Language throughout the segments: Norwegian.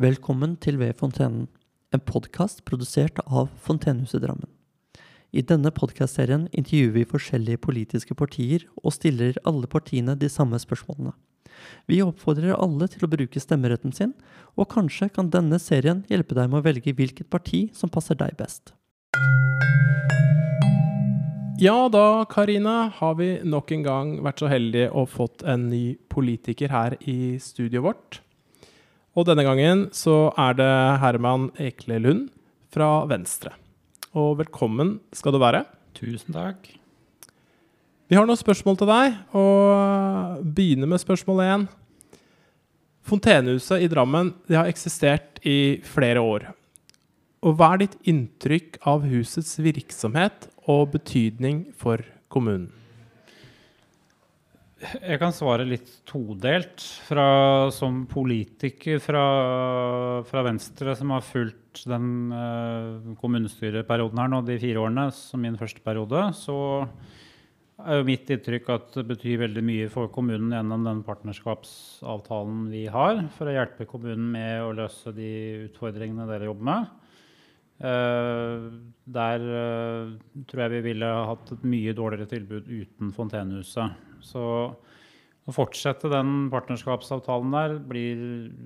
Velkommen til Ved fontenen, en podkast produsert av Fontenehuset Drammen. I denne podkastserien intervjuer vi forskjellige politiske partier og stiller alle partiene de samme spørsmålene. Vi oppfordrer alle til å bruke stemmeretten sin, og kanskje kan denne serien hjelpe deg med å velge hvilket parti som passer deg best. Ja da, Karina, har vi nok en gang vært så heldige og fått en ny politiker her i studioet vårt. Og denne gangen så er det Herman Ekle Lund fra Venstre. Og velkommen skal du være. Tusen takk. Vi har noen spørsmål til deg, og begynner med spørsmål én. Fontenehuset i Drammen det har eksistert i flere år. Og hva er ditt inntrykk av husets virksomhet og betydning for kommunen? Jeg kan svare litt todelt. Fra, som politiker fra, fra, Venstre som har fulgt den uh, kommunestyreperioden her nå de fire årene som min første periode, så er jo mitt inntrykk at det betyr veldig mye for kommunen gjennom den partnerskapsavtalen vi har, for å hjelpe kommunen med å løse de utfordringene dere jobber med. Uh, der uh, tror jeg vi ville hatt et mye dårligere tilbud uten Fontenehuset. Så å fortsette den partnerskapsavtalen der blir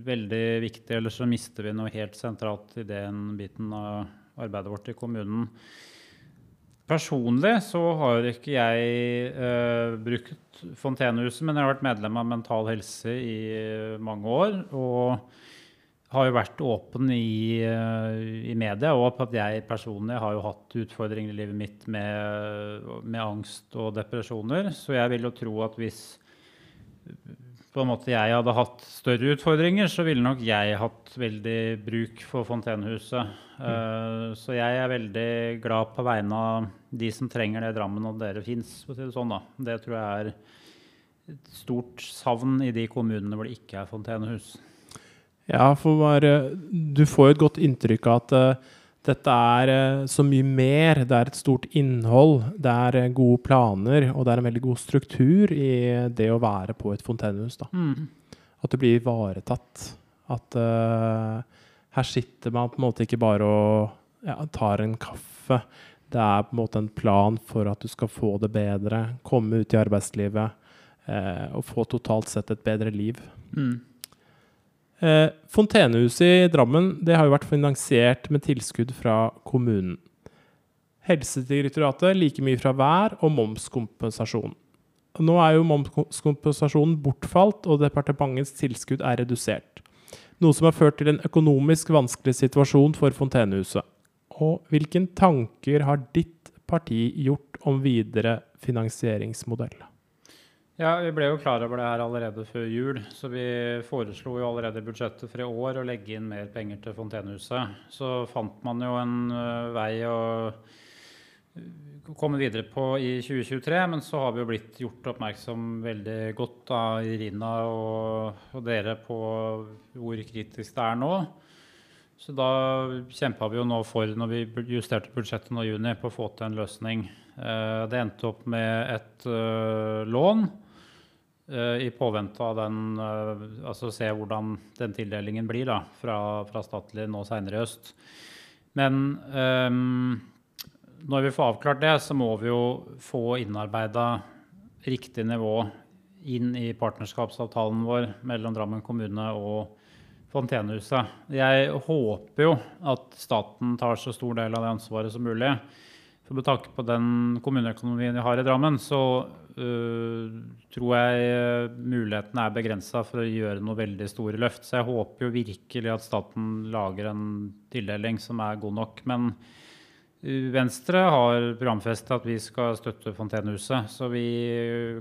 veldig viktig, ellers så mister vi noe helt sentralt i den biten av arbeidet vårt i kommunen. Personlig så har ikke jeg eh, brukt Fontenehuset, men jeg har vært medlem av Mental Helse i mange år. og har jo vært åpen i, eh, i media og på at jeg personlig har jo hatt utfordringer i livet mitt med, med, angst og depresjoner. Så jeg vil jo tro at hvis på en måte jeg hadde hatt større utfordringer, så ville nok jeg hatt veldig bruk for Fontenehuset. Mm. Uh, så jeg er veldig glad på vegne av de som trenger det i Drammen, og dere fins. Si det, sånn, det tror jeg er et stort savn i de kommunene hvor det ikke er fontenehus. Ja, for bare, du får jo et godt inntrykk av at uh, dette er uh, så mye mer. Det er et stort innhold, det er uh, gode planer, og det er en veldig god struktur i det å være på et fontenehus. Mm. At det blir ivaretatt. At her sitter man på en måte ikke bare og ja, tar en kaffe. Det er på en måte en plan for at du skal få det bedre, komme ut i arbeidslivet og få totalt sett et bedre liv. Mm. Eh, Fontenehuset i Drammen det har jo vært finansiert med tilskudd fra kommunen. Helsedirektoratet like mye fra hver og momskompensasjon. Nå er jo momskompensasjonen bortfalt, og departementets tilskudd er redusert. Noe som har ført til en økonomisk vanskelig situasjon for Fontenehuset. Og hvilke tanker har ditt parti gjort om videre finansieringsmodell? Ja, Vi ble jo klar over det her allerede før jul. Så vi foreslo jo allerede i budsjettet for i år å legge inn mer penger til Fontenehuset. Så fant man jo en uh, vei å komme videre på i 2023. Men så har vi jo blitt gjort oppmerksom veldig godt av Irina og, og dere på hvor kritisk det er nå. Så da kjempa vi jo nå for, når vi justerte budsjettet nå i juni, på å få til en løsning. Uh, det endte opp med et lån Eh, i påvente av den eh, Altså se hvordan den tildelingen blir da, fra, fra Statlig nå seinere i høst. Men um, når vi får avklart det, så må vi jo få innarbeida riktig nivå inn i partnerskapsavtalen vår mellom Drammen kommune og Fontenehuset. Jeg håper jo at staten tar så stor del av det ansvaret som mulig. For med tanke på den kommuneøkonomien vi har i Drammen, så uh, tror jeg uh, mulighetene er begrensa for å gjøre noe veldig store løft. Så jeg håper jo virkelig at staten lager en tildeling som er god nok. Men uh, Venstre har programfestet at vi skal støtte Fontenehuset. Så vi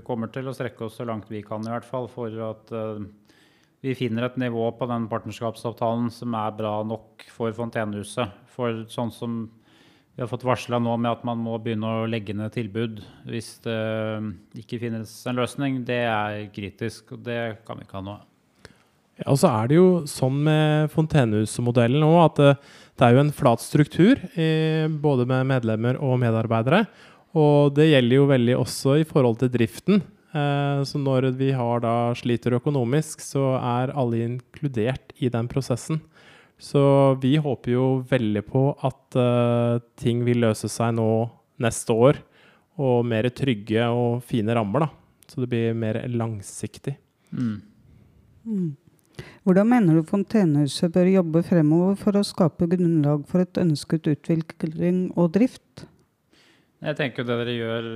kommer til å strekke oss så langt vi kan i hvert fall for at vi finner et nivå på den partnerskapsavtalen som er bra nok for Fontenehuset. For sånn som vi har fått varsla nå med at man må begynne å legge ned tilbud hvis det ikke finnes en løsning. Det er kritisk, og det kan vi ikke ha nå. Ja, og så er det jo sånn med Fontenehusmodellen nå at det, det, er jo en flat struktur, i, både med medlemmer og medarbeidere. Og det gjelder jo veldig også i forhold til driften. Eh, så når vi sliter økonomisk, så er alle inkludert i den prosessen. Så vi håper jo veldig på at uh, ting vil løse seg nå neste år, og mer trygge og fine rammer, da. Så det blir mer langsiktig. Mm. Mm. Hvordan mener du Fontenehuset bør jobbe fremover for å skape grunnlag for et ønsket utvikling og drift? Jeg tenker det dere gjør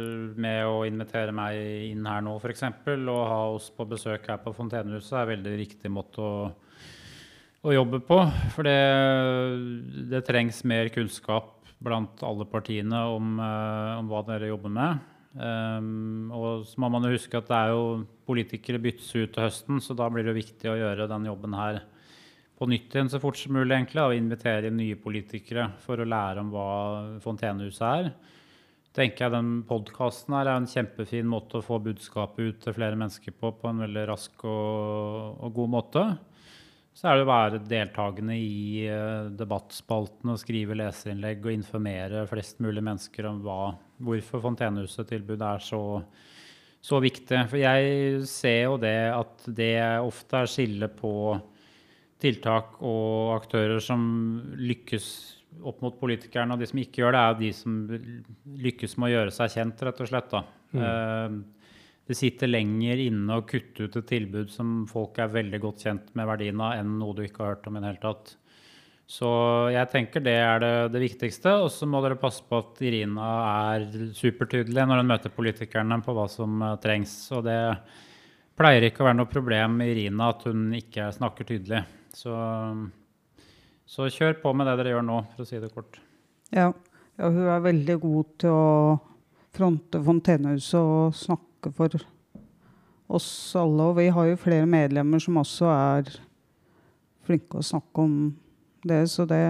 med å invitere meg inn her nå, f.eks., og ha oss på besøk her på Fontenehuset, er en veldig riktig måte å, å jobbe på. For det, det, trengs mer kunnskap blant alle partiene om, uh, om hva dere jobber med. Um, og så må man jo huske at det er jo politikere byttes ut til høsten, så da blir det viktig å gjøre den jobben her på nytt igjen så fort som mulig, egentlig, og invitere inn nye politikere for å lære om hva Fontenehuset er tenker jeg den podkasten er en kjempefin måte å få budskapet ut til flere mennesker på på en veldig rask og, og god måte. Så er det å være deltakende i uh, debattspalten og skrive leserinnlegg og informere flest mulig mennesker om hva, hvorfor Fontenehuset-tilbudet er så, så viktig. For jeg ser jo det at det ofte er skille på tiltak og aktører som lykkes opp mot politikerne. Og de som ikke gjør det, er de som lykkes med å gjøre seg kjent, rett og slett. Mm. Uh, det sitter lenger inne å kutte ut et tilbud som folk er veldig godt kjent med verdien av, enn noe du ikke har hørt om i det hele tatt. Så jeg tenker det er det, det viktigste. Og så må dere passe på at Irina er supertydelig når hun møter politikerne på hva som uh, trengs. Og det pleier ikke å være noe problem med Irina at hun ikke snakker tydelig. Så så kjør på med det dere gjør nå, for å si det kort. Ja, ja hun er veldig god til å fronte Fontenehuset og snakke for oss alle. Og vi har jo flere medlemmer som også er flinke å snakke om det, så det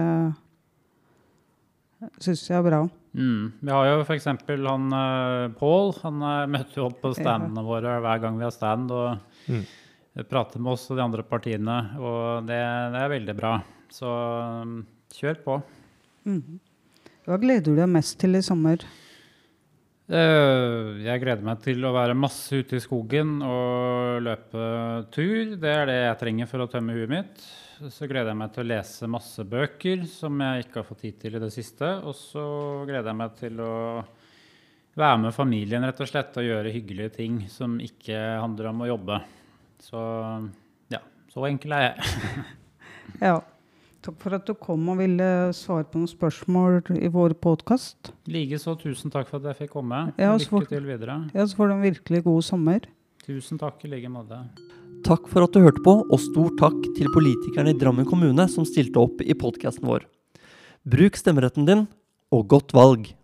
syns jeg er bra. Mm. Vi har jo f.eks. han uh, Pål. Han uh, møter jo opp på standene våre hver gang vi har stand. og mm. prater med oss og de andre partiene, og det, det er veldig bra. Så um, kjør på. Mm. Hva gleder du deg mest til i sommer? Uh, jeg gleder meg til å være masse ute i skogen og løpe tur. Det er det jeg trenger for å tømme huet mitt. Så gleder jeg meg til å lese masse bøker som jeg ikke har fått tid til i det siste. Og så gleder jeg meg til å være med familien rett og slett og gjøre hyggelige ting som ikke handler om å jobbe. Så ja, så enkel er jeg. ja. Takk for at du kom og ville svare på noen spørsmål i vår podkast. Likeså. Tusen takk for at jeg fikk komme. Ja, Lykke til videre. Ja, så får du en virkelig god sommer. Tusen takk i like måte. Takk for at du hørte på, og stor takk til politikerne i Drammen kommune som stilte opp i podkasten vår. Bruk stemmeretten din, og godt valg!